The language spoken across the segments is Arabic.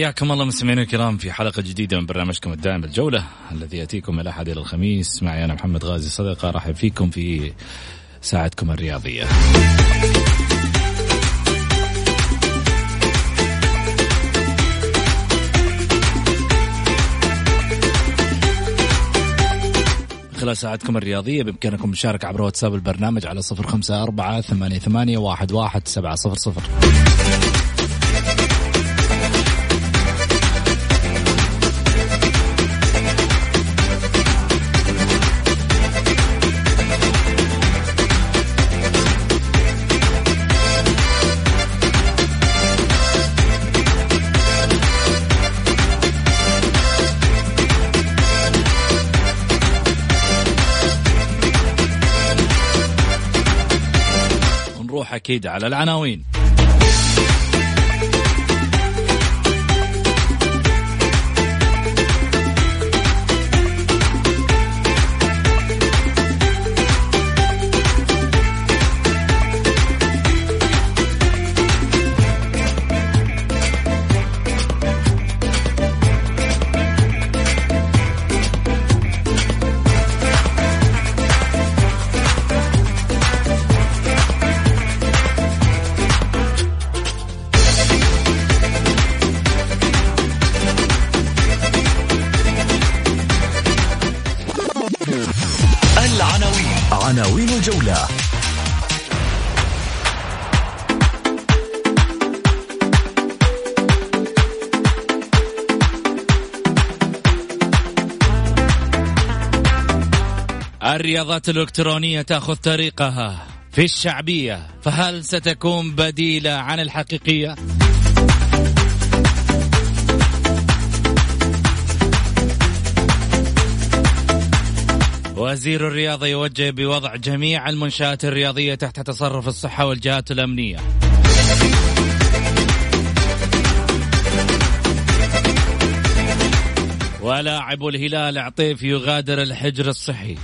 حياكم الله مستمعينا الكرام في حلقة جديدة من برنامجكم الدائم الجولة الذي يأتيكم من الأحد إلى الخميس. معي أنا محمد غازي صدقة رحب فيكم في ساعتكم الرياضية. خلال ساعتكم الرياضية بإمكانكم المشاركة عبر واتساب البرنامج على صفر خمسة أربعة ثمانية, ثمانية واحد, واحد سبعة صفر صفر. أكيد على العناوين العناوين. الرياضات الإلكترونية تأخذ طريقها في الشعبية فهل ستكون بديلة عن الحقيقية؟ وزير الرياضة يوجه بوضع جميع المنشآت الرياضية تحت تصرف الصحة والجهات الأمنية ولاعب الهلال عطيف يغادر الحجر الصحي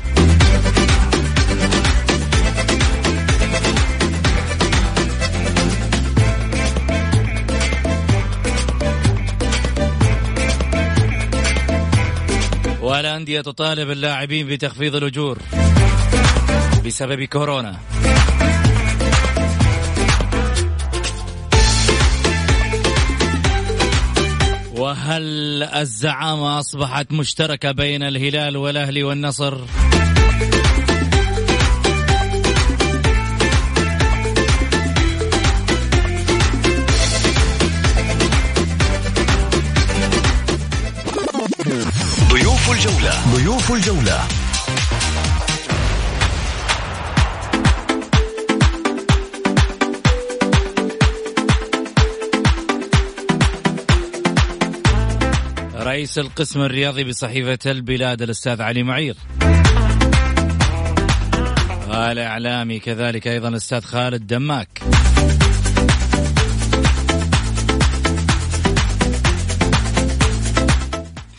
والأندية تطالب اللاعبين بتخفيض الأجور بسبب كورونا وهل الزعامة أصبحت مشتركة بين الهلال والأهلي والنصر؟ ضيوف الجولة. ضيوف الجولة. رئيس القسم الرياضي بصحيفة البلاد الأستاذ علي معير الإعلامي كذلك أيضا الأستاذ خالد دماك.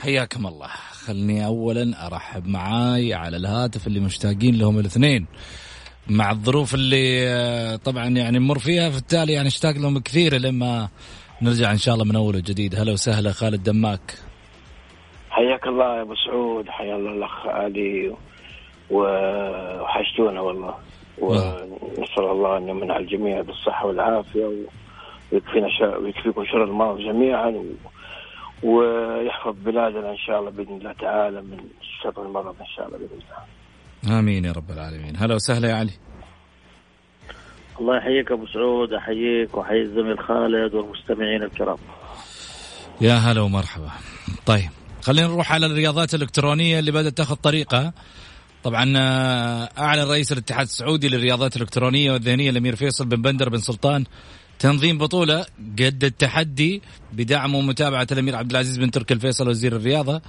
حياكم الله. خلني اولا أرحب معاي على الهاتف اللي مشتاقين لهم الاثنين. مع الظروف اللي آه، طبعا يعني نمر فيها في التالي يعني اشتاق لهم كثير لما نرجع إن شاء الله من أول وجديد. هلا وسهلا خالد دماك. حياك الله يا أبو سعود حيا الله الأخ علي وحشتونا والله. ونسأل الله أن يمن على الجميع بالصحة والعافية ويكفينا شر ويكفيكم شر المرض جميعا و... ويحفظ بلادنا إن شاء الله بإذن الله تعالى من شر المرض إن شاء الله بإذن الله. آمين يا رب العالمين، هلا وسهلا يا علي. الله يحييك أبو سعود أحييك وأحيي الزميل خالد والمستمعين الكرام. يا هلا ومرحبا. طيب خلينا نروح على الرياضات الإلكترونية اللي بدأت تاخذ طريقها. طبعا آه، أعلن رئيس الاتحاد السعودي للرياضات الإلكترونية والذهنية الأمير فيصل بن بندر بن سلطان تنظيم بطولة قد التحدي بدعم ومتابعة الأمير عبد العزيز بن تركي الفيصل وزير الرياضة.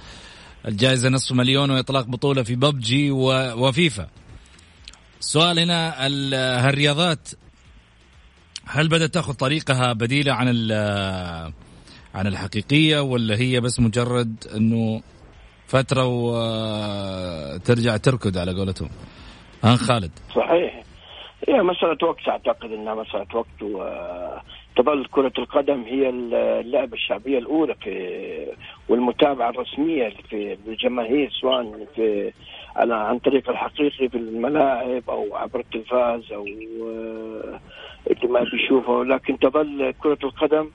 الجائزة نصف مليون وإطلاق بطولة في ببجي وفيفا. السؤال هنا هالرياضات هل بدأت تأخذ طريقها بديلة عن عن الحقيقية ولا هي بس مجرد أنه فترة وترجع تركض على قولتهم؟ ها خالد. صحيح. هي مسألة وقت أعتقد أنها مسألة وقت وتظل كرة القدم هي اللعبة الشعبية الأولى في والمتابعة الرسمية في الجماهير سواء في على عن طريق الحقيقي في الملاعب أو عبر التلفاز أو اللي ما بيشوفه لكن تظل كرة القدم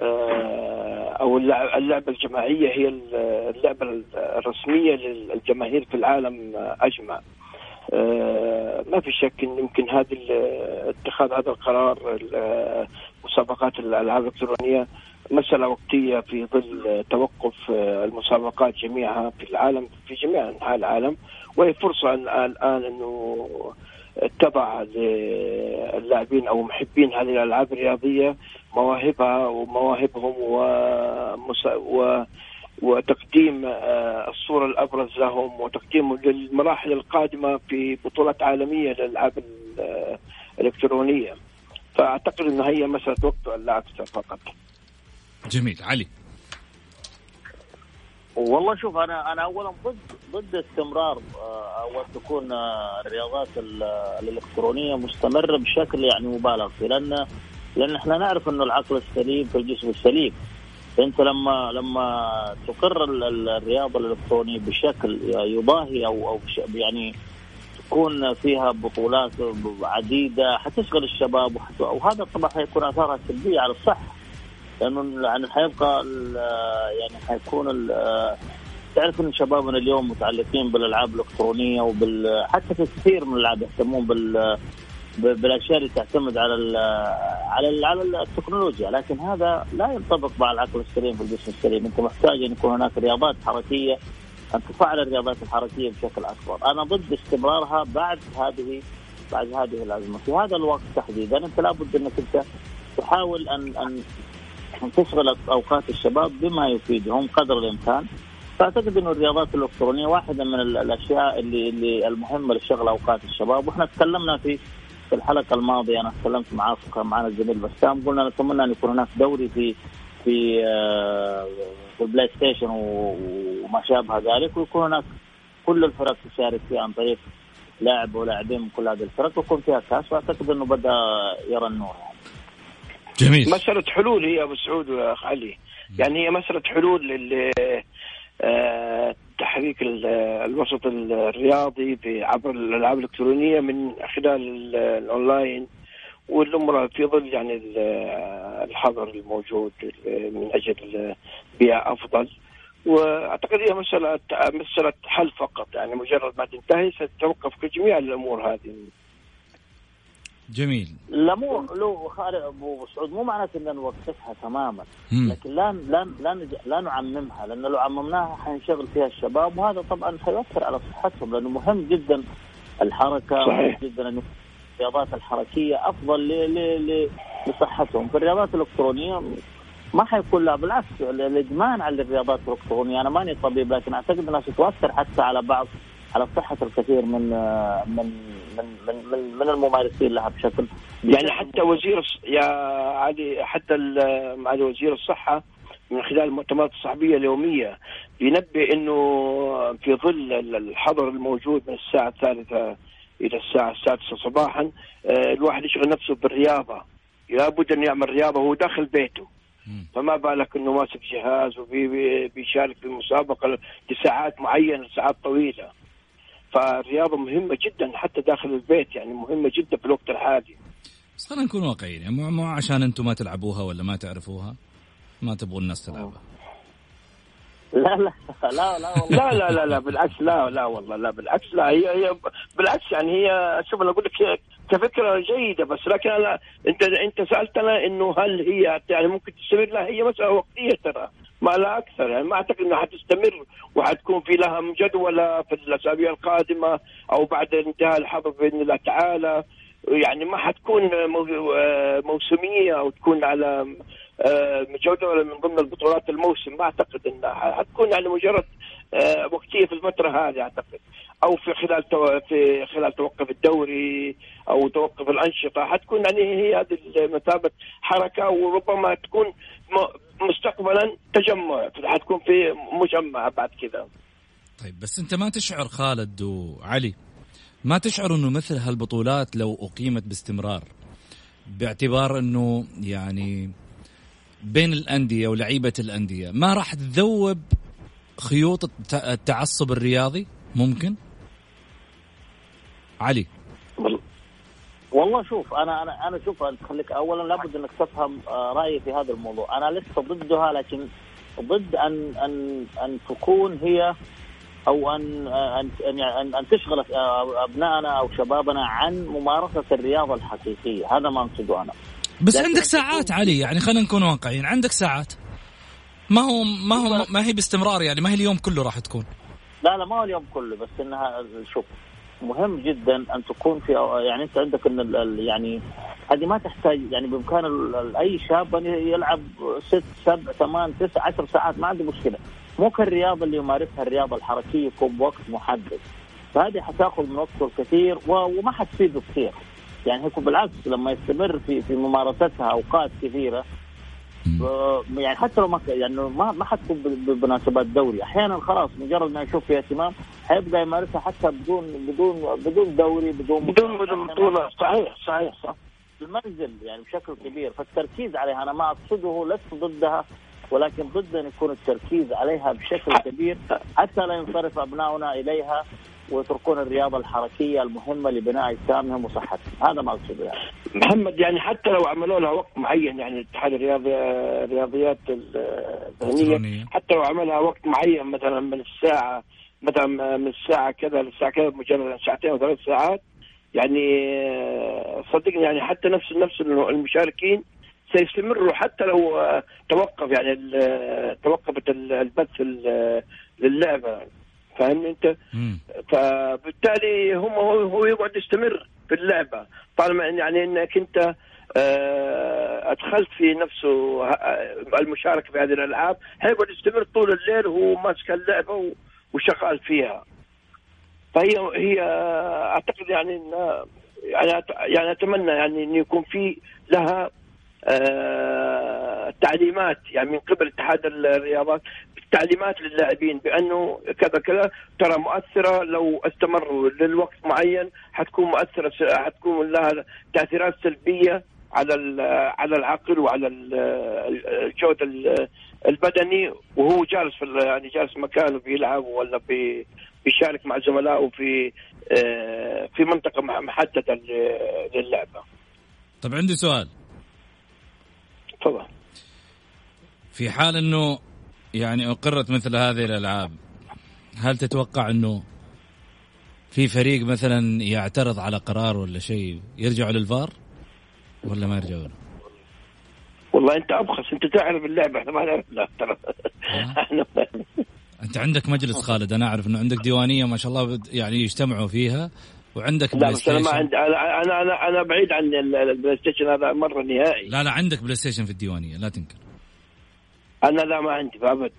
آه، أو اللعبة الجماعية هي اللعبة الرسمية للجماهير في العالم أجمع. آه، ما في شك إن يمكن هذا اتخاذ هذا القرار مسابقات الألعاب الإلكترونية مسألة وقتية في ظل توقف المسابقات جميعها في العالم في جميع أنحاء العالم. وهي فرصة الآن إنه تضع للاعبين أو محبين هذه الألعاب الرياضية مواهبها ومواهبهم و وتقديم آه، الصورة الأبرز لهم وتقديم للمراحل القادمة في بطولات عالمية للألعاب الإلكترونية. فأعتقد أنها هي مسألة وقت لا أكثر فقط. جميل. علي. والله شوف أنا أنا اولا ضد ضد استمرار آه، أو تكون آه، الرياضات الإلكترونية مستمرة بشكل يعني مبالغ فيه لأن لأن إحنا نعرف إنه العقل السليم في الجسم السليم. انت لما لما تقر الرياضه الالكترونيه بشكل يضاهي أو أو يعني تكون فيها بطولات عديدة حتشغل الشباب وهذا طبعا حيكون آثارها سلبية على الصحة. لأنه يعني حيبقى يعني حيكون تعرف ان شبابنا اليوم متعلقين بالألعاب الإلكترونية وبال حتى في كثير من الألعاب يهتمون بال بالأشياء اللي تعتمد على ال على ال على التكنولوجيا لكن هذا لا ينطبق مع العقل السليم في الجسم السليم. أنت محتاج أن يكون هناك رياضات حركية أن تفعل الرياضات الحركية بشكل أكبر. أنا ضد استمرارها بعد هذه بعد هذه الأزمة. في هذا الوقت تحديدا أنت لابد أنك أنت تحاول ان أن تشغل أوقات الشباب بما يفيدهم قدر الإمكان. فأعتقد انه الرياضات الإلكترونية واحدة من الأشياء اللي اللي المهمة لشغل أوقات الشباب. وإحنا تكلمنا في في الحلقة الماضية أنا تكلمت معاك وكان معنا الزميل بسام قلنا نتمنى أن يكون هناك دوري في في آه، في ال PlayStation وما شابه ذلك ويكون هناك كل الفرق تشارك فيه عن طريق لاعب ولاعبين من كل هذه الفرق ويكون فيها كاس وأعتقد أنه بدأ يرى النور. يعني. جميل. مسألة حلول هي أبو سعود واخ علي. يعني هي مسألة حلول لل آه، تحريك الوسط الرياضي عبر الألعاب الإلكترونية من خلال الأونلاين والامور في ظل يعني الحظر الموجود من أجل بيئه أفضل. وأعتقد هي مساله مسألة حل فقط. يعني مجرد ما تنتهي ستتوقف جميع الأمور هذه. جميل. لا مو لو خالد أبو سعود مو معناته ان نوقفها تماما. لكن لا لا لا, لا نعممها لأن لو عممناها حينشغل فيها الشباب وهذا طبعا حيؤثر على صحتهم لأنه مهم جدا الحركة صحيح. مهم جدا إنه الرياضات الحركية أفضل لصحتهم. في الرياضات الإلكترونية ما حيكون لا بالعكس الإدمان على الرياضات الإلكترونية أنا ماني طبيب لكن أعتقد انها ستؤثر حتى على بعض على صحه الكثير من من من من, من, من الممارسين لها بشكل يعني حتى وزير يا علي حتى معالي وزير الصحة من خلال المؤتمرات الصحفية اليومية بينبه إنه في ظل الحظر الموجود من الساعة الثالثة إلى الساعة السادسة صباحا آه، الواحد يشغل نفسه بالرياضة. لابد أن يعمل رياضة وهو داخل بيته. فما بالك إنه ماسك جهاز وبيشارك في المسابقه لساعات معينة ساعات طويلة. فالرياضة مهمة جدا حتى داخل البيت يعني مهمة جدا في الوقت الحالي. بس خلينا نكون واقعيين يعني مو عشان أنتم ما تلعبوها ولا ما تعرفوها ما تبغون الناس تلعبها. لا لا لا لا والله. لا لا لا لا بالعكس لا لا والله لا بالعكس لا هي هي بالعكس يعني هي شوف أنا أقول لك كفكرة جيدة بس لكن أنا أنت أنت سألتنا إنه هل هي يعني ممكن تستمر لا هي مسألة وقتية ترى. ما لا أكثر. يعني ما أعتقد إنها حتستمر وحتكون في لها جدولة في الأسابيع القادمة أو بعد انتهاء الحظر بإذن الله تعالى. يعني ما حتكون موسمية أو تكون على آه، جوده من ضمن البطولات الموسم. ما أعتقد إنها حتكون يعني مجرد آه، وقتية في الفترة هذه أعتقد. أو في خلال تو... في خلال توقف الدوري أو توقف الأنشطة. حتكون يعني هي هذه مثابه حركة وربما تكون مستقبلا تجمع حتكون في مجمع بعد كذا. طيب بس أنت ما تشعر خالد وعلي ما تشعر إنه مثل هالبطولات لو أقيمت باستمرار؟ باعتبار إنه يعني بين الأندية ولعيبة الأندية ما راح تذوب خيوط التعصب الرياضي؟ ممكن؟ علي. والله شوف أنا أنا أنا شوف خليك اولا لابد إنك تفهم آه، رأيي في هذا الموضوع. أنا لست ضدها لكن ضد ان ان أن تكون هي أو ان ان ان, أن تشغل ابنائنا أو شبابنا عن ممارسة الرياضة الحقيقية. هذا ما أقصده أنا. بس عندك ساعات علي يعني خلينا نكون واقعيين. عندك ساعات؟ ما هو ما هو ما هي باستمرار يعني ما هي اليوم كله راح تكون؟ لا لا ما هو اليوم كله بس انها شوف مهم جدا أن تكون في يعني أنت عندك إن يعني هذه ما تحتاج يعني بإمكان أي شاب أن يلعب ست سبع ثمان تسع عشر ساعات ما عنده مشكلة. مو كالرياضة اللي يمارسها الرياضة الحركية يكون بوقت محدد. فهذه حتاخذ من وقته الكثير وما حتفيده كثير. يعني هيكون بالعكس لما يستمر في في ممارستها أوقات كثيرة يعني حتى لو ما يعني ما ما حتكون بمناسبات دوري. أحيانا خلاص مجرد ما يشوف فيها اهتمام حيبقى يمارسها حتى بدون بدون بدون دوري بدون بدون بدون بطولة. صحيح صحيح صح. المنزل يعني بشكل كبير فالتركيز عليها. أنا ما أقصده لست ضدها ولكن ضد ان يكون التركيز عليها بشكل كبير حتى لا ينصرف ابنائنا إليها. ويتركون الرياضة الحركية المهمة لبناء أجسامهم وصحتهم، هذا ما أقصده يعني. محمد يعني حتى لو عملوا لها وقت معين يعني اتحاد الرياضي الرياضيات الذهنية حتى لو عملها وقت معين مثلا من الساعة مثلا من الساعة كذا للساعة كذا مجرد ساعتين أو ثلاث ساعات يعني صدقني يعني حتى نفس نفس المشاركين سيستمروا حتى لو توقف يعني توقفت البث للعبة. فاهمني انت؟ فبالتالي هم هو يقعد يستمر في اللعبة. طالما يعني إنك أنت آه، أدخلت في نفسه المشاركة في هذه الألعاب حيقعد يستمر طول الليل وهو ماسك اللعبة وشغال فيها. فهي هي أعتقد يعني إن يعني يعني أتمنى يعني إن يكون في لها آه تعليمات يعني من قبل اتحاد الرياضات تعليمات للاعبين بأنه كذا كذا ترى مؤثرة لو استمروا للوقت معين حتكون مؤثرة حتكون لها تأثيرات سلبية على على العقل وعلى الجهد البدني وهو جالس في يعني جالس مكانه بيلعب ولا بيشارك مع زملائه في آه، في منطقة محددة للعبة. طب عندي سؤال. تفضل. في حال إنه يعني أقرت مثل هذه الألعاب هل تتوقع أنه في فريق مثلا يعترض على قرار ولا شيء يرجعوا للفار ولا ما يرجعوا والله أنت أبخس أنت تعرف اللعبة إحنا ما نعرف لا ترى. أنت عندك مجلس خالد أنا أعرف إنه عندك ديوانية ما شاء الله يعني يجتمعوا فيها. وعندك لا بس أنا ما عندي أنا أنا أنا بعيد عن ال PlayStation هذا مرة نهائي. لا لا عندك PlayStation في الديوانية لا تنكر. أنا لا ما عندي ابد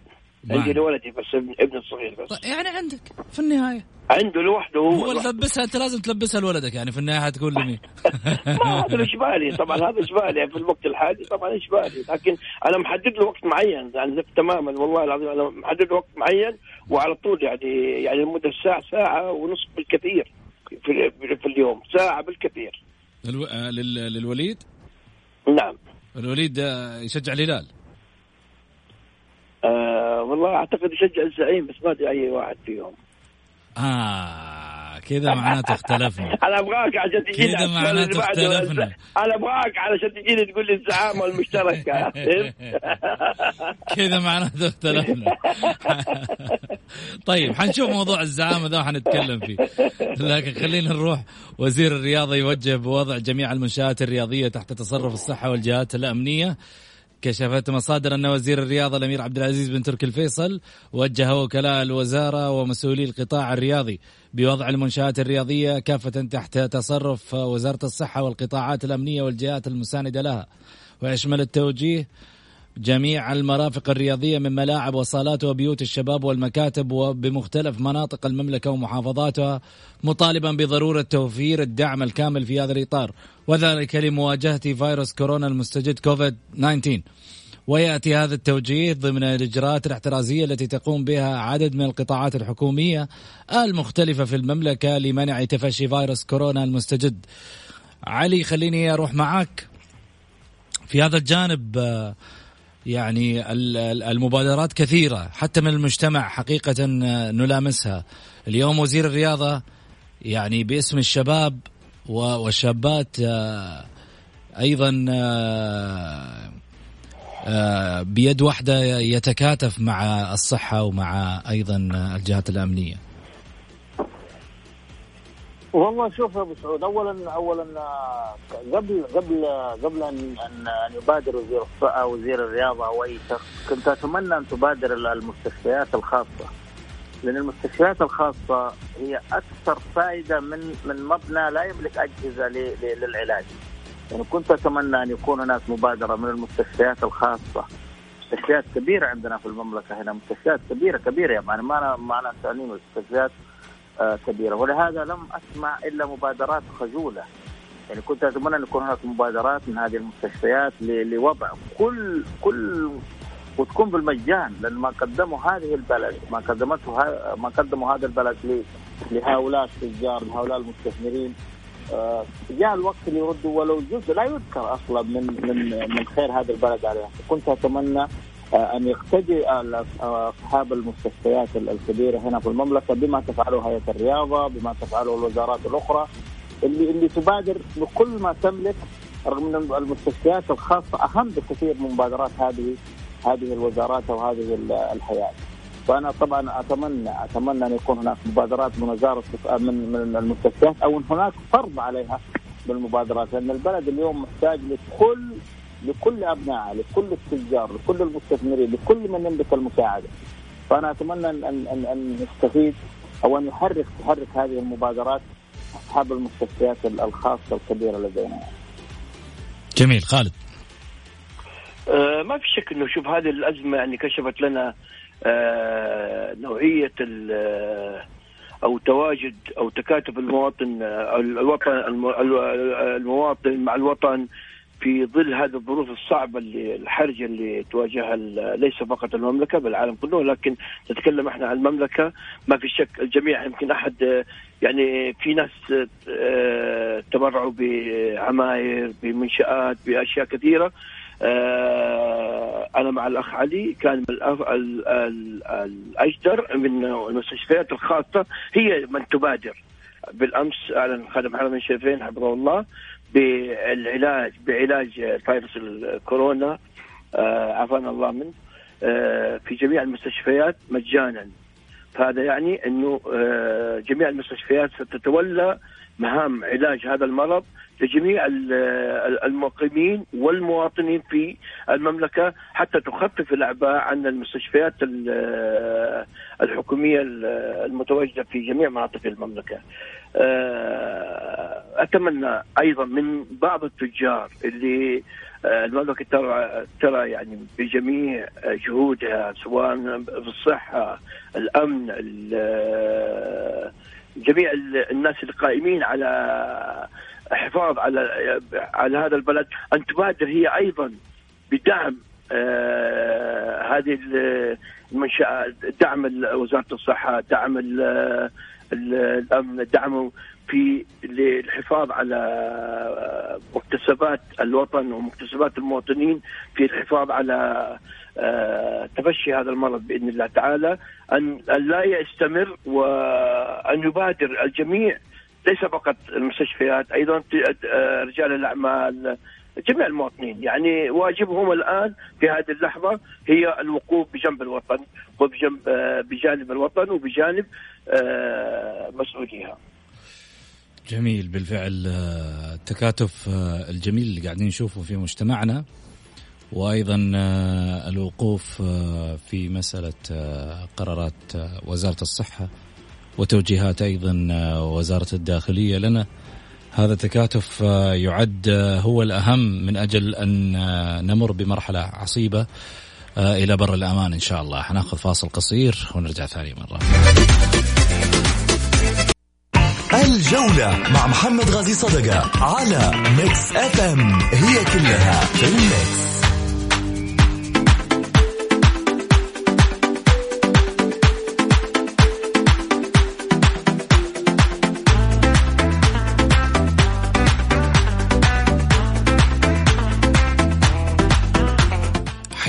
عندي لولدي بس ابن الصغير بس. طيب يعني عندك في النهاية. عنده لوحده هو هو تلبسها أنت لازم تلبسها لولدك يعني في النهاية تقول لمين؟ ما هذا اجباري طبعا هذا اجباري في الوقت الحالي طبعا اجباري لكن أنا محدد له وقت معين يعني تماما والله العظيم أنا محدد له وقت معين وعلى طول يعني يعني لمدة ساعة ساعة ونصف بالكثير. في, في اليوم ساعة بالكثير. ألو... آه، لل... للوليد؟ نعم. الوليد آه، يشجع الهلال؟ آه والله أعتقد يشجع الزعيم بس ما أدري أي واحد فيهم. آه كذا معناته اختلفنا. أنا أبغاك عشان تجيني كذا معناته اختلفنا. أنا أبغاك علشان تجيني تقول لي الزعامه المشتركه كذا معناته اختلفنا. طيب حنشوف موضوع الزعامة ذا وحنتكلم فيه. لكن خلينا نروح. وزير الرياضة يوجه بوضع جميع المنشآت الرياضية تحت تصرف الصحة والجهات الأمنية. كشفت مصادر أن وزير الرياضة الأمير عبد العزيز بن تركي الفيصل وجه وكلاء الوزارة ومسؤولي القطاع الرياضي بوضع المنشآت الرياضية كافة تحت تصرف وزارة الصحة والقطاعات الأمنية والجهات المساندة لها. ويشمل التوجيه جميع المرافق الرياضية من ملاعب وصالات وبيوت الشباب والمكاتب وبمختلف مناطق المملكة ومحافظاتها مطالبا بضرورة توفير الدعم الكامل في هذا الإطار. وذلك لمواجهة فيروس كورونا المستجد كوفيد 19 ويأتي هذا التوجيه ضمن الإجراءات الاحترازية التي تقوم بها عدد من القطاعات الحكومية المختلفة في المملكة لمنع تفشي فيروس كورونا المستجد. علي خليني أروح معك في هذا الجانب يعني المبادرات كثيرة حتى من المجتمع حقيقة نلامسها. اليوم وزير الرياضة يعني باسم الشباب والشابات آه، أيضا آه، آه، بيد واحدة يتكاتف مع الصحة ومع أيضا الجهات الأمنية. والله شوف يا أبو سعود اولا اولا قبل قبل قبل ان ان يبادر وزير الصحة وزير الرياضة أو أي شخص كنت أتمنى أن تبادر المستشفيات الخاصة لأن المستشفيات الخاصة هي أكثر فائدة من من مبنى لا يملك أجهزة للعلاج. يعني كنت أتمنى أن يكون هناك مبادرة من المستشفيات الخاصة مستشفيات كبيرة عندنا في المملكة هنا مستشفيات كبيره كبيرة يعني ما أنا ما أنا مستشفيات آه، كبيرة. ولهذا لم أسمع إلا مبادرات خجولة. يعني كنت أتمنى أن يكون هناك مبادرات من هذه المستشفيات لوضع كل كل وتكون بالمجان لأن ما قدموا هذه البلد ما قدمته ما قدموا هذا البلد لهؤلاء التجار لهؤلاء المستثمرين. آه، جاء الوقت اللي يردوا ولو جزء لا يذكر أصلا من من من خير هذا البلد عليها. كنت أتمنى آه، أن يقتدي أصحاب المستشفيات الكبيرة هنا في المملكة بما تفعله هيئة الرياضة بما تفعله الوزارات الأخرى اللي اللي تبادر بكل ما تملك رغم أن المستشفيات الخاصة أهم بكثير من مبادرات هذه هذه الوزارات أو هذه الحياة. فانا طبعا اتمنى أتمنى أن يكون هناك مبادرات من وزارة من من المستشفيات أو هناك فرض عليها بالمبادرات لأن البلد اليوم محتاج لكل لكل ابنائه لكل التجار لكل المستثمرين لكل من يملك المساعدة. فأنا أتمنى ان ان ان يستفيد أو أن يحرك تحرك هذه المبادرات أصحاب المستشفيات الخاصة الكبيرة لدينا. جميل. خالد. آه ما في شك إنه شوف هذه الأزمة يعني كشفت لنا آه نوعية آه، أو تواجد أو تكاتف المواطن آه، الوطن المواطن مع الوطن في ظل هذه الظروف الصعبة اللي الحرجة اللي تواجهها ليس فقط المملكة بل العالم كله. لكن نتكلم إحنا عن المملكة. ما في شك الجميع يمكن أحد يعني في ناس آه، تبرعوا بعماير بمنشآت بأشياء كثيرة. آه، أنا مع الأخ علي. كان الأجدر من المستشفيات الخاصة. هي من تبادر. بالأمس أعلن خادم حرمين الشريفين حفظه الله. بالعلاج بعلاج فيروس الكورونا آه، عافانا الله منه آه، في جميع المستشفيات مجانا. فهذا يعني إنه آه، جميع المستشفيات ستتولى مهام علاج هذا المرض لجميع المقيمين والمواطنين في المملكة حتى تخفف الأعباء عن المستشفيات الحكومية المتواجدة في جميع مناطق المملكة. آه، أتمنى أيضا من بعض التجار اللي آه، المملكة ترى ترى يعني بجميع جهودها سواء في الصحة، الأمن، جميع الناس القائمين على حفاظ على على هذا البلد. ان تبادر هي أيضا بدعم آه هذه المنشآت دعم وزارة الصحة دعم الأمن دعمه في للحفاظ على مكتسبات الوطن ومكتسبات المواطنين في الحفاظ على آه، تفشي هذا المرض بإذن الله تعالى. أن لا يستمر وأن يبادر الجميع ليس فقط المستشفيات أيضا آه، رجال الأعمال جميع المواطنين. يعني واجبهم الآن في هذه اللحظة هي الوقوف بجنب الوطن وبجنب آه، بجانب الوطن وبجانب مسؤوليها. جميل. بالفعل التكاتف الجميل اللي قاعدين نشوفه في مجتمعنا وأيضا آه، الوقوف آه، في مسألة آه، قرارات وزارة الصحة. وتوجيهات أيضا وزارة الداخلية لنا. هذا التكاتف يعد هو الأهم من أجل أن نمر بمرحلة عصيبة إلى بر الأمان إن شاء الله. حناخذ فاصل قصير ونرجع ثاني مرة. الجولة مع محمد غازي صدقة على Mix FM هي كلها في ال mix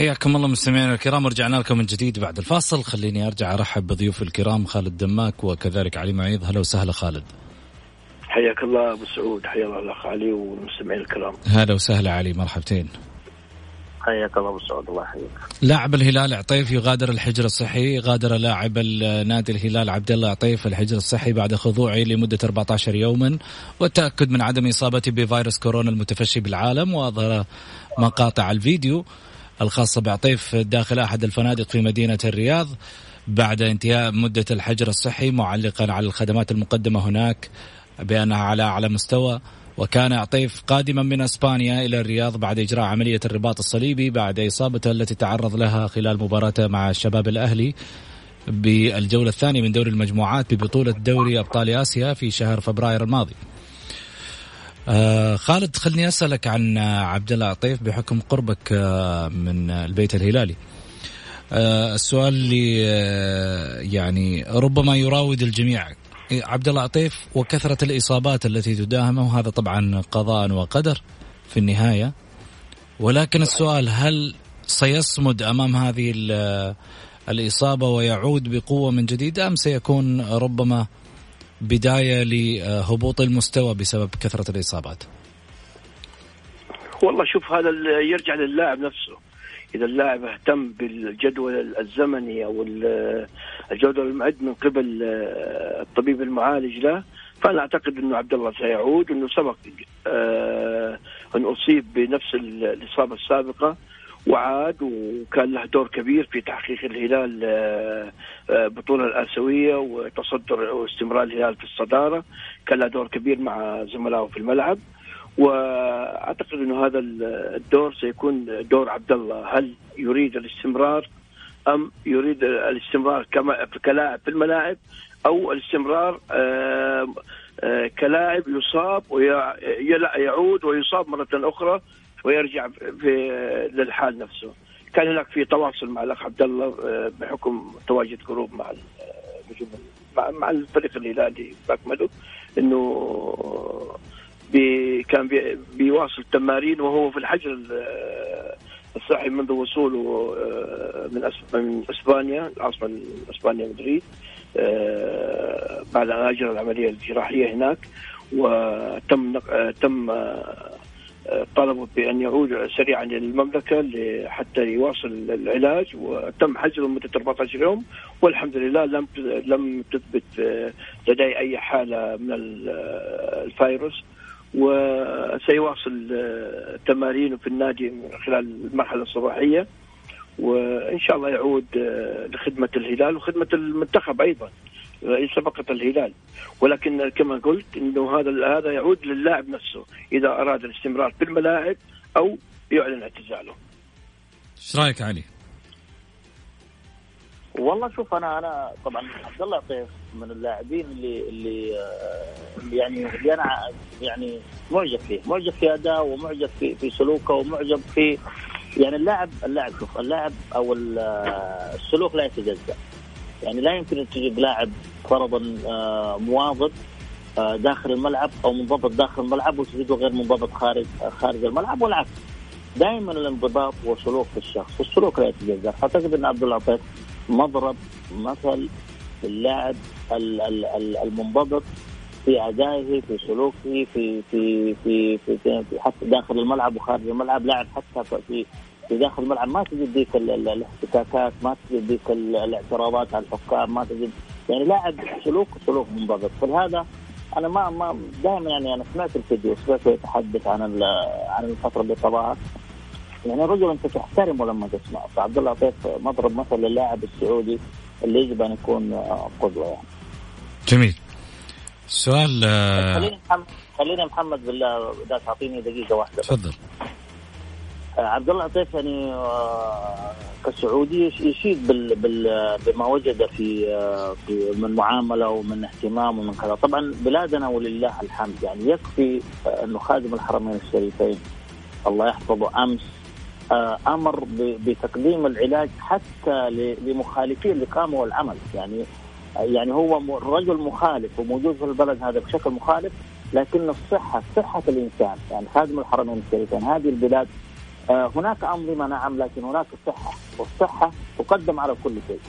حياكم الله مستمعينا الكرام ورجعنا لكم من جديد بعد الفاصل. خليني أرجع أرحب بضيوف الكرام خالد دماك وكذلك علي معيض. هلا وسهلا خالد. حياك الله أبو سعود حيا الله الأخ علي والمستمعين الكرام. هلا وسهلا علي مرحبتين. حياك الله أبو سعود الله يحييك. لاعب الهلال عطيف يغادر الحجر الصحي غادر لاعب نادي الهلال عبد الله عطيف الحجر الصحي بعد خضوعه لمدة 14 يوما والتأكد من عدم إصابته بفيروس كورونا المتفشي بالعالم وأظهر مقاطع الفيديو. الخاصة بعطيف داخل أحد الفنادق في مدينة الرياض بعد انتهاء مدة الحجر الصحي معلقا على الخدمات المقدمة هناك بأنها على أعلى مستوى وكان عطيف قادما من إسبانيا إلى الرياض بعد إجراء عملية الرباط الصليبي بعد إصابته التي تعرض لها خلال مباراته مع الشباب الأهلي بالجولة الثانية من دوري المجموعات ببطولة دوري أبطال آسيا في شهر فبراير الماضي. آه خالد خلني أسألك عن عبد الله عطيف بحكم قربك آه من البيت الهلالي. آه السؤال اللي آه يعني ربما يراود الجميع عبد الله عطيف وكثرة الإصابات التي تداهمه وهذا طبعا قضاء وقدر في النهاية ولكن السؤال هل سيصمد أمام هذه الإصابة ويعود بقوة من جديد أم سيكون ربما بداية لهبوط المستوى بسبب كثرة الإصابات؟ والله شوف هذا يرجع للاعب نفسه إذا اللاعب اهتم بالجدول الزمني أو الجدول المعد من قبل الطبيب المعالج له فأنا أعتقد إنه عبد الله سيعود إنه سبق آه، أن أصيب بنفس الإصابة السابقة وعاد وكان له دور كبير في تحقيق الهلال آه، آه، بطولة الآسيوية وتصدر واستمرار الهلال في الصدارة. كان له دور كبير مع زملائه في الملعب. وأعتقد إنه هذا الدور سيكون دور عبد الله. هل يريد الاستمرار؟ أم يريد الاستمرار كما كلاعب في الملاعب؟ أو الاستمرار آه، كلاعب يصاب ويعود ويصاب مرة أخرى ويرجع في للحال نفسه. كان هناك في تواصل مع الأخ عبد الله آه، بحكم تواجد group مع مع مع الفريق الهلالي باكمله إنه بي كان بي بيواصل التمارين وهو في الحجر آه، الصحي منذ وصوله آه، من من إسبانيا العاصمه إسبانيا مدريد بعد أن أجرى العملية الجراحية هناك وتم تم طلبوا بأن يعود سريعا إلى المملكه حتى يواصل العلاج وتم حجره لمده 14 يوم والحمد لله لم لم تثبت لدي أي حالة من الفيروس وسيواصل تمارينه في النادي خلال المرحلة الصباحية وإن شاء الله يعود لخدمة الهلال وخدمة المنتخب أيضا. ليس فقط الهلال ولكن كما قلت إنه هذا هذا يعود للاعب نفسه إذا أراد الاستمرار في الملاعب أو يعلن اعتزاله. إيش رأيك علي؟ والله شوف أنا أنا طبعا عبد الله عطيف من اللاعبين اللي اللي اللي يعني اللي أنا يعني معجب فيه، معجب في أداءه ومعجب في في سلوكه ومعجب في يعني اللاعب اللاعب شوف اللاعب أو السلوك لا يتجزأ. يعني لا يمكن أن تجيب لاعب فرضا آه، مواظب آه، داخل الملعب أو منضبط داخل الملعب وتجده غير منضبط خارج خارج الملعب والعكس. دائما الانضباط والسلوك في الشخص، والسلوك لا يتجزأ، أعتقد أن عبد الله عطيف مضرب مثل اللاعب المنضبط في أدائه في سلوكه في في في في, في, في حتى داخل الملعب وخارج الملعب لاعب حتى في داخل الملعب ما تجد ذيك الاحتكاكات ما تجد ذيك الاعتراضات على الحكام ما تجد يعني لاعب سلوك سلوك منضبط فلهذا أنا ما ما دائما يعني أنا سمعت الفيديو سمعته يتحدث عن عن الفترة اللي قضاها يعني رجل أنت تحترمه لما تسمع فعبد الله عطيف مضرب مثل للاعب السعودي اللي يجب أن يكون قدوة يعني. جميل. سؤال خليني محمد خليني محمد بالله إذا تعطيني دقيقة واحدة تفضل. عبد الله عطيف يعني آه، كسعودي يشيد بال بال بما وجد في آه، في من معاملة ومن اهتمام ومن كذا، طبعا بلادنا ولله الحمد يعني يكفي آه، انه خادم الحرمين الشريفين. الله يحفظه. أمس أمر بتقديم العلاج حتى لمخالفين الاقامه والعمل. يعني يعني هو رجل مخالف وموجود في البلد هذا بشكل مخالف لكن الصحة صحة الإنسان. يعني خادم الحرمين الشريفين. هذه البلاد هناك انظمه نعم لكن هناك صحة والصحة تقدم على كل شيء.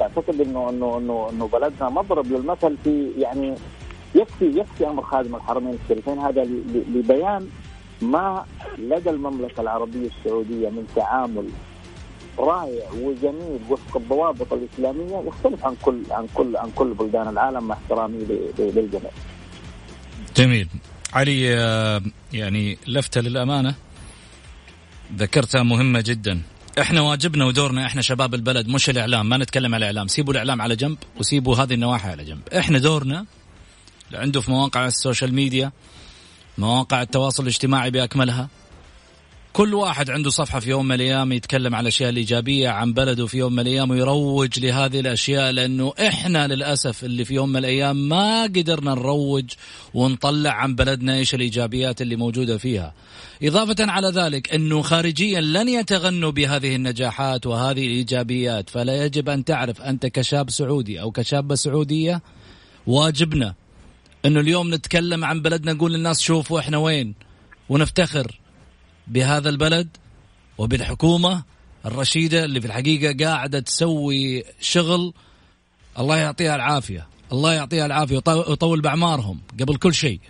اعتقد انه انه انه إنه بلدنا مضرب للمثل في يعني يكفي يكفي أمر خادم الحرمين الشريفين هذا لبيان ما لدى المملكة العربية السعودية من تعامل رائع وجميل وفق الضوابط الإسلامية يختلف عن كل عن كل عن كل بلدان العالم مع احترامي للجميع. جميل. علي آه، يعني لفته للأمانة ذكرتها مهمة جدا. إحنا واجبنا ودورنا إحنا شباب البلد مش الإعلام ما نتكلم على الإعلام. سيبوا الإعلام على جنب وسيبوا هذه النواحي على جنب. إحنا دورنا عنده في مواقع ال social media مواقع التواصل الاجتماعي بأكملها. كل واحد عنده صفحة في يوم من الأيام يتكلم عن الأشياء الإيجابية عن بلده في يوم من الأيام ويروج لهذه الأشياء لأنه إحنا للأسف اللي في يوم من الأيام ما قدرنا نروج ونطلع عن بلدنا إيش الإيجابيات اللي موجودة فيها. إضافة على ذلك أنه خارجيا لن يتغنوا بهذه النجاحات وهذه الإيجابيات فلا يجب أن تعرف أنت كشاب سعودي أو كشابة سعودية واجبنا أنه اليوم نتكلم عن بلدنا نقول للناس شوفوا إحنا وين ونفتخر. بهذا البلد وبالحكومة الرشيدة اللي في الحقيقة قاعدة تسوي شغل. الله يعطيها العافية. الله يعطيها العافية. ويطول بأعمارهم قبل كل شيء.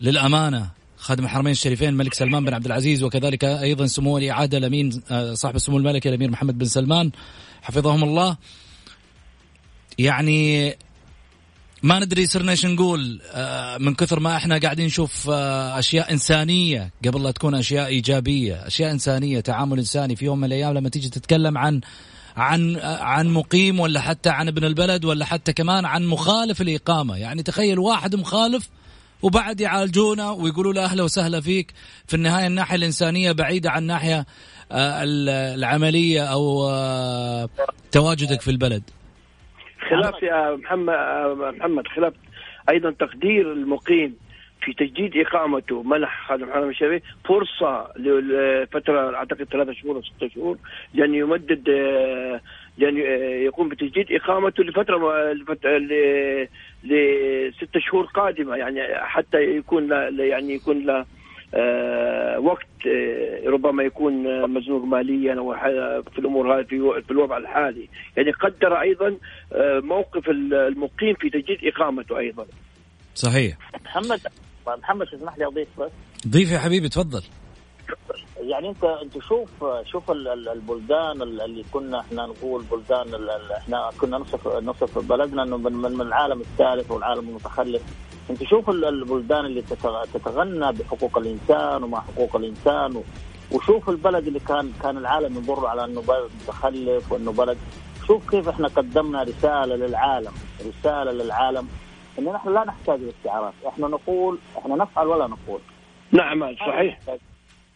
للأمانة خادم الحرمين الشريفين الملك سلمان بن عبد العزيز وكذلك أيضا سمو ولي عهد الأمين آه، صاحب السمو الملكي الأمير محمد بن سلمان حفظهم الله. يعني ما ندري صرنا إيش نقول. آه، من كثر ما إحنا قاعدين نشوف آه، أشياء إنسانية قبل لا تكون أشياء إيجابية، أشياء إنسانية، تعامل إنساني في يوم من الأيام لما تيجي تتكلم عن عن عن مقيم ولا حتى عن ابن البلد ولا حتى كمان عن مخالف الاقامه، يعني تخيل واحد مخالف وبعد يعالجونا ويقولوا له أهلا وسهلا فيك. في النهاية الناحية الإنسانية بعيدة عن الناحيه آه، العملية أو تواجدك في البلد. خلاف يا محمد محمد خلاف أيضا تقدير المقيم في تجديد إقامته منح خادم الحرم الشريف فرصة لفترة أعتقد ثلاثة شهور أو ستة شهور لأن يمدد لأن يقوم بتجديد إقامته لفترة لست شهور قادمة يعني حتى يكون يعني يكون له آه، وقت آه، ربما يكون مزنوق ماليا أو في الأمور هذه في الوضع الحالي، يعني قدر أيضا آه، موقف المقيم في تجديد إقامته أيضا. صحيح. محمد محمد تسمح لي أضيف بس؟ ضيف يا حبيبي تفضل. يعني أنت أنت شوف شوف البلدان اللي كنا إحنا نقول بلدان إحنا كنا نصف نصف بلدنا إنه من, من العالم الثالث والعالم المتخلف أنت شوف البلدان اللي تتغنى بحقوق الإنسان ومع حقوق الإنسان وشوف البلد اللي كان كان العالم يمر على إنه بلد متخلف وإنه بلد شوف كيف إحنا قدمنا رسالة للعالم رسالة للعالم إن نحن لا نحتاج للاستعارات إحنا نقول إحنا نفعل ولا نقول. نعم صحيح.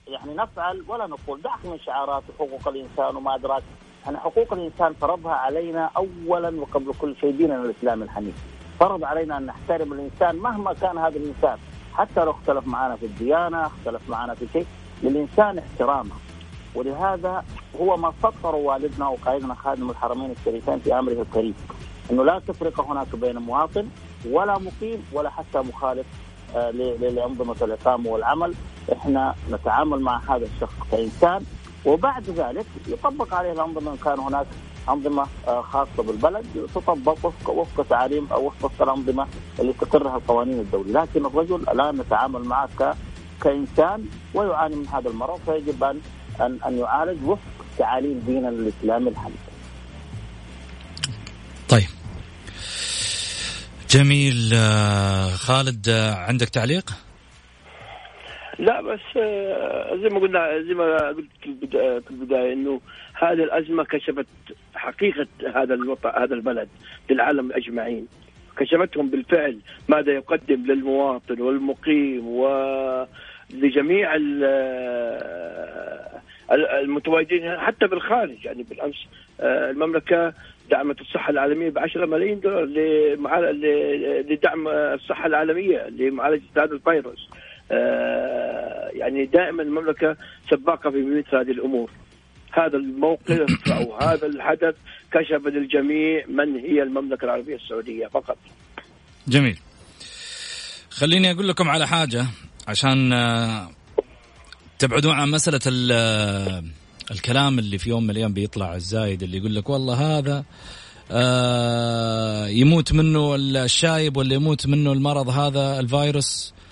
يعني نفعل ولا نقول. دعك من شعارات حقوق الإنسان وما أدراك. إحنا حقوق الإنسان فرضها علينا اولا وقبل كل شيء ديننا الاسلام الحنيف. فرض علينا أن نحترم الإنسان مهما كان هذا الإنسان. حتى لو اختلف معنا في الديانة اختلف معنا في شيء للإنسان احترامه. ولهذا هو ما سطر والدنا وقائدنا خادم الحرمين الشريفين في أمره الكريم. إنه لا تفرق هناك بين مواطن ولا مقيم ولا حتى مخالف آه، لانظمه الاقامه والعمل. إحنا نتعامل مع هذا الشخص كإنسان. وبعد ذلك يطبق عليه الأنظمة إن كان هناك أنظمة آه، خاصة بالبلد تطبق وفق وفق تعاليم أو وفق الأنظمة اللي تقرها القوانين الدولية، لكن الرجل الان نتعامل معه ك كإنسان ويعاني من هذا المرض فيجب ان ان أن يعالج وفق تعاليم ديننا الاسلامي الحنيف. طيب. جميل آه، خالد آه، عندك تعليق؟ لا بس زي ما قلنا زي ما قلت في البداية إنه هذه الأزمة كشفت حقيقة هذا الوطن هذا البلد للعالم أجمعين. كشفتهم بالفعل ماذا يقدم للمواطن والمقيم ولجميع المتواجدين حتى بالخارج. يعني بالأمس آه، المملكة دعمت الصحة العالمية ب 10 ملايين دولار لدعم الصحة العالمية لمعالجة هذا الفيروس. آه، يعني دائما المملكة سباقة في مثل هذه الأمور. هذا الموقف أو هذا الحدث كشف للجميع من هي المملكة العربية السعودية فقط. جميل. خليني أقول لكم على حاجة عشان آه، تبعدون عن مسألة آه، الكلام اللي في يوم من الأيام بيطلع الزايد اللي يقول لك والله هذا يموت منه الشايب ولا يموت منه المرض هذا الفيروس آه،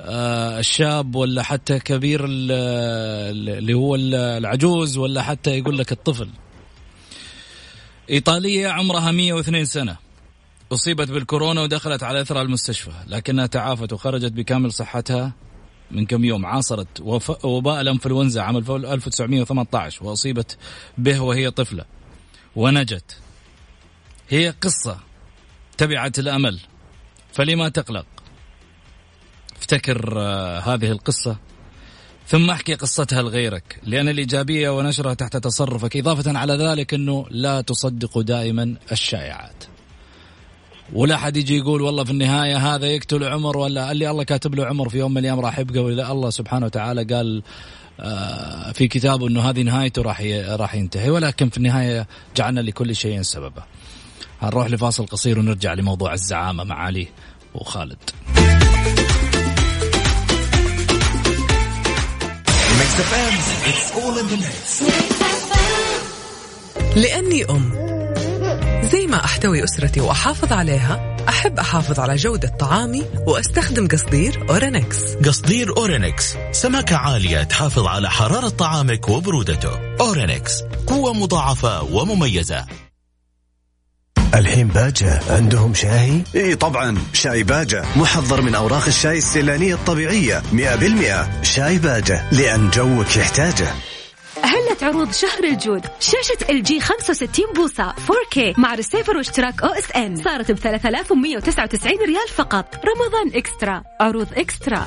الشاب ولا حتى كبير اللي هو العجوز ولا حتى يقول لك الطفل. إيطالية عمرها 102 سنة. أصيبت بالكورونا ودخلت على إثرها المستشفى لكنها تعافت وخرجت بكامل صحتها من كم يوم. عاصرت وباء الانفلونزا عام 1918 وأصيبت به وهي طفلة. ونجت. هي قصة تبعت الأمل. فلما تقلق؟ افتكر آه، هذه القصة ثم أحكي قصتها لغيرك لأن الإيجابية ونشرها تحت تصرفك إضافة على ذلك أنه لا تصدقوا دائما الشائعات. ولا حد يجي يقول والله في النهاية هذا يقتل عمر ولا اللي الله كاتب له عمر في يوم من الأيام راح يبقى ولا الله سبحانه وتعالى قال آه، في كتابه أنه هذه نهايته راح راح ينتهي. ولكن في النهاية جعلنا لكل شيء سببا. هنروح لفاصل قصير ونرجع لموضوع الزعامة مع علي وخالد. لأني أم. زي ما أحتوي أسرتي وأحافظ عليها أحب أحافظ على جودة طعامي وأستخدم قصدير أورينكس. قصدير أورينكس. سمكة عالية تحافظ على حرارة طعامك وبرودته. أورينكس. قوة مضاعفة ومميزة. الحين باجة عندهم شاي؟ إي طبعا شاي باجة. محضر من أوراق الشاي السيلانية الطبيعية 100% شاي باجة لأن جوك يحتاجه. هلت عروض شهر الجود؟ شاشة LG 65 بوصة 4K مع ريسيفر واشتراك OSN. صارت ب 3199 ريال فقط. رمضان extra عروض extra.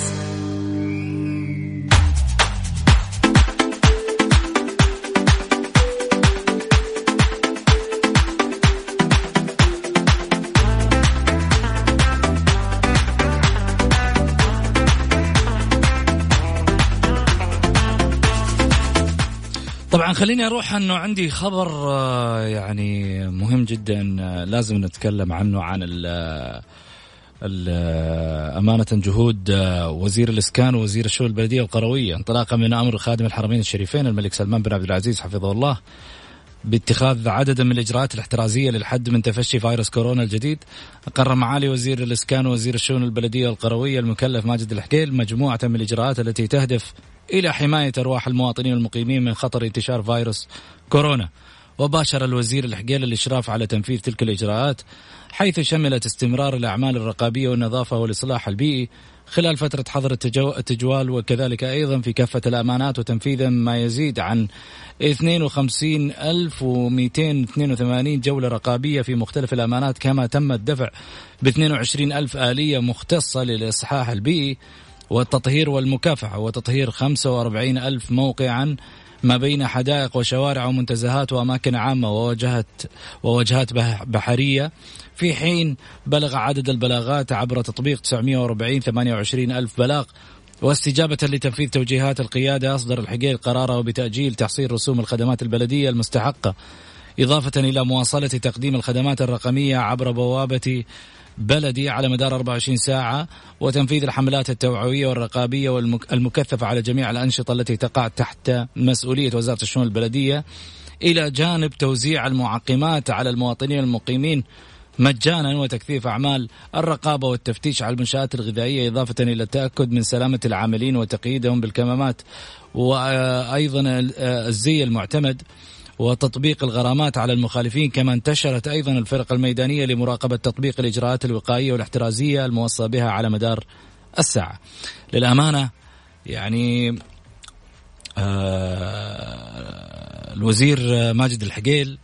خليني أروح أنه عندي خبر آه، يعني مهم جدا آه، لازم نتكلم عنه عن ال آه، أمانة جهود وزير الإسكان ووزير الشؤون البلدية القروية انطلاقا من أمر خادم الحرمين الشريفين الملك سلمان بن عبد العزيز حفظه الله باتخاذ عدد من الإجراءات الاحترازية للحد من تفشي فيروس كورونا الجديد. أقر معالي وزير الإسكان ووزير الشؤون البلدية القروية المكلف ماجد الحكيل مجموعة من الإجراءات التي تهدف إلى حماية أرواح المواطنين المقيمين من خطر انتشار فيروس كورونا. وباشر الوزير الحقيل الإشراف على تنفيذ تلك الإجراءات حيث شملت استمرار الأعمال الرقابية والنظافة والإصلاح البيئي خلال فترة حظر التجوال وكذلك أيضا في كافة الأمانات وتنفيذا ما يزيد عن 52282 جولة رقابية في مختلف الأمانات كما تم الدفع ب 22 ألف آلية مختصة للإصحاح البيئي. والتطهير والمكافحة وتطهير 45 ألف موقعا ما بين حدائق وشوارع ومنتزهات وأماكن عامة ووجهات ووجهات بحرية. في حين بلغ عدد البلاغات عبر تطبيق 940 28 ألف بلاغ واستجابة لتنفيذ توجيهات القيادة أصدر الحقيقة قراره بتأجيل تحصيل رسوم الخدمات البلدية المستحقة إضافة إلى مواصلة تقديم الخدمات الرقمية عبر بوابة بلدي على مدار 24 ساعة وتنفيذ الحملات التوعوية والرقابية والمكثفة على جميع الأنشطة التي تقع تحت مسؤولية وزارة الشؤون البلدية إلى جانب توزيع المعقمات على المواطنين المقيمين مجانا وتكثيف أعمال الرقابة والتفتيش على المنشآت الغذائية إضافة إلى التأكد من سلامة العاملين وتقييدهم بالكمامات وأيضا الزي المعتمد. وتطبيق الغرامات على المخالفين كما انتشرت أيضا الفرق الميدانية لمراقبة تطبيق الإجراءات الوقائية والاحترازية الموصى بها على مدار الساعة. للأمانة يعني آه الوزير ماجد الحقيل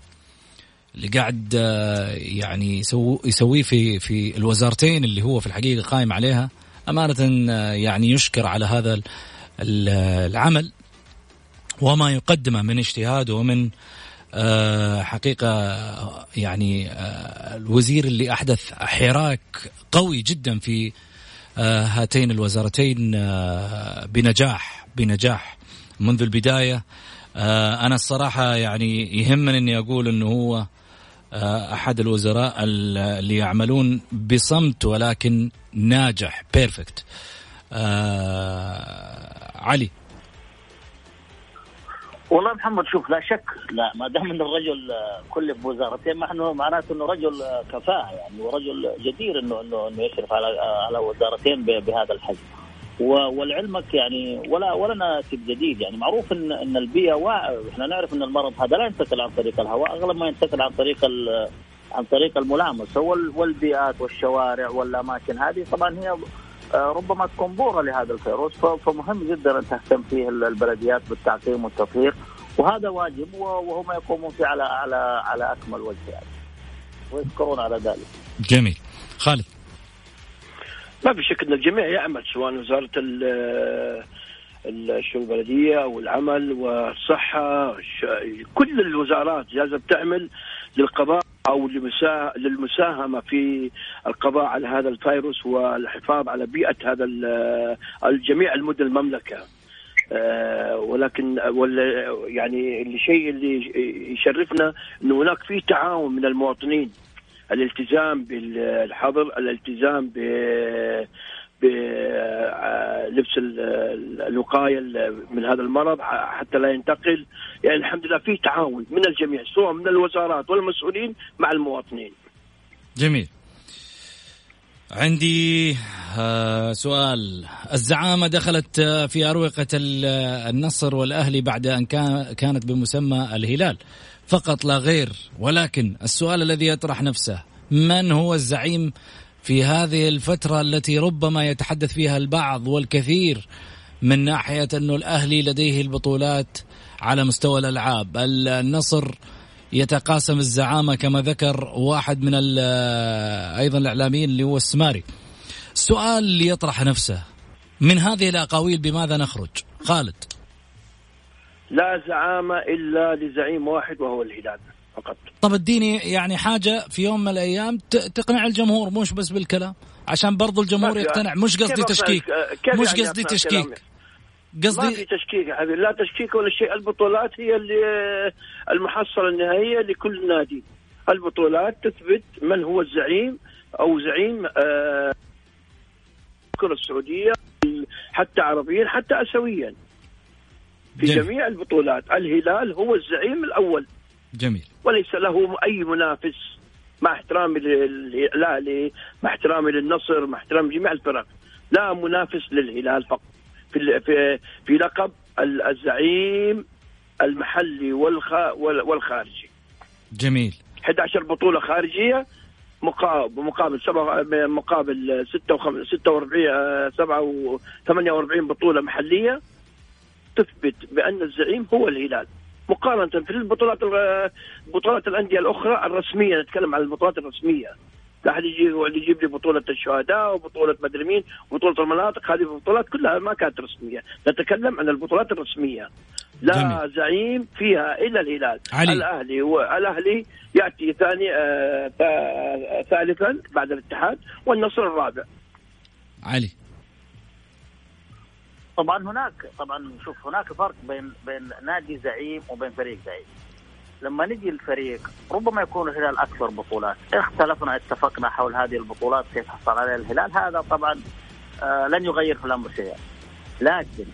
اللي قاعد آه يعني يسويه في في الوزارتين اللي هو في الحقيقة قائم عليها أمانة آه يعني يشكر على هذا العمل وما يقدمه من اجتهاد ومن آه، حقيقة يعني آه، الوزير اللي أحدث حراك قوي جدا في آه، هاتين الوزارتين بنجاح بنجاح منذ البداية. أنا الصراحة يعني يهمني أني أقول أنه هو أحد الوزراء اللي يعملون بصمت ولكن ناجح بيرفكت علي. والله محمد شوف لا شك لا ما دام ان الرجل كل بوزارتين ما معناته إنه رجل كفاءة يعني ورجل جدير إنه إنه إنه يشرف على على وزارتين بهذا الحجم. ولعلمك يعني ولا ولا ناتج جديد يعني معروف إن إن البيئة إحنا نعرف إن المرض هذا لا ينتقل عن طريق الهواء أغلب ما ينتقل عن طريق عن طريق الملامسه والبيئات والشوارع والأماكن هذه طبعا هي آه، ربما تكون بورة لهذا الفيروس فمهم جدا أن تهتم فيه البلديات بالتعقيم والتطهير وهذا واجب وهم يقومون فيه على على على أكمل وجه يعني ويذكرون على ذلك. جميل. خالد. ما في شك ان الجميع يعمل سواء وزارة الشؤون البلدية أو العمل والصحة كل الوزارات جالسة بتعمل للقضاء أو للمساهمة في القضاء على هذا الفيروس والحفاظ على بيئة هذا الجميع المدن المملكة. آه، ولكن يعني الشيء اللي يشرفنا انه هناك في تعاون من المواطنين الالتزام بالحظر الالتزام بلبس الوقاية من هذا المرض حتى لا ينتقل. يعني الحمد لله في تعاون من الجميع سواء من الوزارات والمسؤولين مع المواطنين. جميل. عندي سؤال. الزعامة دخلت في أروقة النصر والأهلي بعد أن كانت بمسمى الهلال. فقط لا غير. ولكن السؤال الذي يطرح نفسه من هو الزعيم في هذه الفترة التي ربما يتحدث فيها البعض والكثير من ناحية أنه الأهلي لديه البطولات على مستوى الألعاب. النصر يتقاسم الزعامة كما ذكر واحد من أيضا الإعلاميين اللي هو السماري. السؤال يطرح نفسه. من هذه الأقاويل بماذا نخرج؟ خالد. لا زعامة إلا لزعيم واحد وهو الهلال فقط. طب اديني يعني حاجة في يوم من الأيام تقنع الجمهور مش بس بالكلام عشان برضو الجمهور يقتنع. مش قصدي تشكيك. مش يعني قصدي تشكيك. قصدي ما في تشكيك يا حبيبي. لا تشكيك ولا شيء. البطولات هي اللي المحصلة النهائية لكل نادي. البطولات تثبت من هو الزعيم أو زعيم آه الكرة السعودية حتى عربيا حتى اسيويا. في جميع البطولات. الهلال هو الزعيم الأول. جميل. وليس له أي منافس مع احترامي للاهلي مع احترامي للنصر مع احترامي جميع الفرق. لا منافس للهلال فقط. في في في لقب الزعيم المحلي والخارجي. جميل. 11 بطولة خارجية مقابل مقابل سبعة مقابل 46 7 48 بطولة محلية. تثبت بأن الزعيم هو الهلال. مقارنة في البطولات بطولات الأندية الأخرى الرسمية نتكلم عن البطولات الرسمية. لا أحد يجي يجيب لي بطولة الشهداء وبطولة مدري مين وبطولة المناطق هذه البطولات كلها ما كانت رسمية. نتكلم عن البطولات الرسمية. لا جميل. زعيم فيها إلا الهلال. علي. الأهلي والاهلي يأتي ثاني آه ثالثا بعد الاتحاد والنصر الرابع. علي. طبعا هناك طبعا شوف هناك فرق بين بين نادي زعيم وبين فريق زعيم. لما نجي الفريق ربما يكون الهلال أكثر بطولات. اختلفنا اتفقنا حول هذه البطولات كيف حصل عليها الهلال. هذا طبعا آه لن يغير في الأمر شيئا. لكن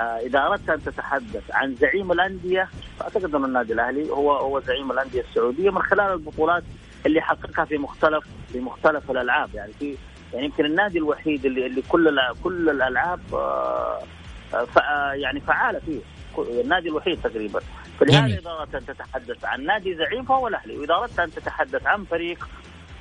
آه إذا أردت أن تتحدث عن زعيم الأندية فأعتقد أن النادي الأهلي هو هو زعيم الأندية السعودية من خلال البطولات اللي حققها في مختلف في مختلف الألعاب. يعني في يعني يمكن النادي الوحيد اللي اللي كل كل الألعاب آه آه يعني فعالة فيه. النادي الوحيد تقريبا. فلهذا اذا اردت أن تتحدث عن نادي زعيم فهو الاهلي واذا اردت أن تتحدث عن فريق.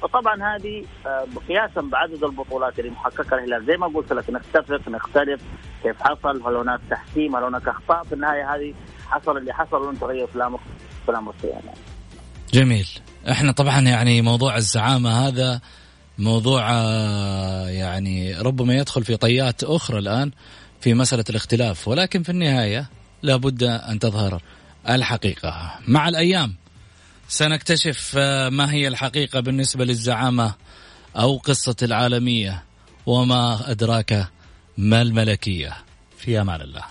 فطبعا هذه آه، قياسا بعدد البطولات اللي محققها الهلال. زي ما قلت لك نتفق نختلف كيف حصل هل هناك تحكيم هل هناك أخطاء. في النهاية هذه حصل اللي حصل ولن تغير في الأمر في الأمر يعني. جميل. إحنا طبعا يعني موضوع الزعامة هذا موضوع آه، يعني ربما يدخل في طيات أخرى الآن في مسألة الاختلاف ولكن في النهاية لابد أن تظهر الحقيقة. مع الأيام سنكتشف آه، ما هي الحقيقة بالنسبة للزعامة أو قصة العالمية وما أدراك ما الملكية. في أمان الله.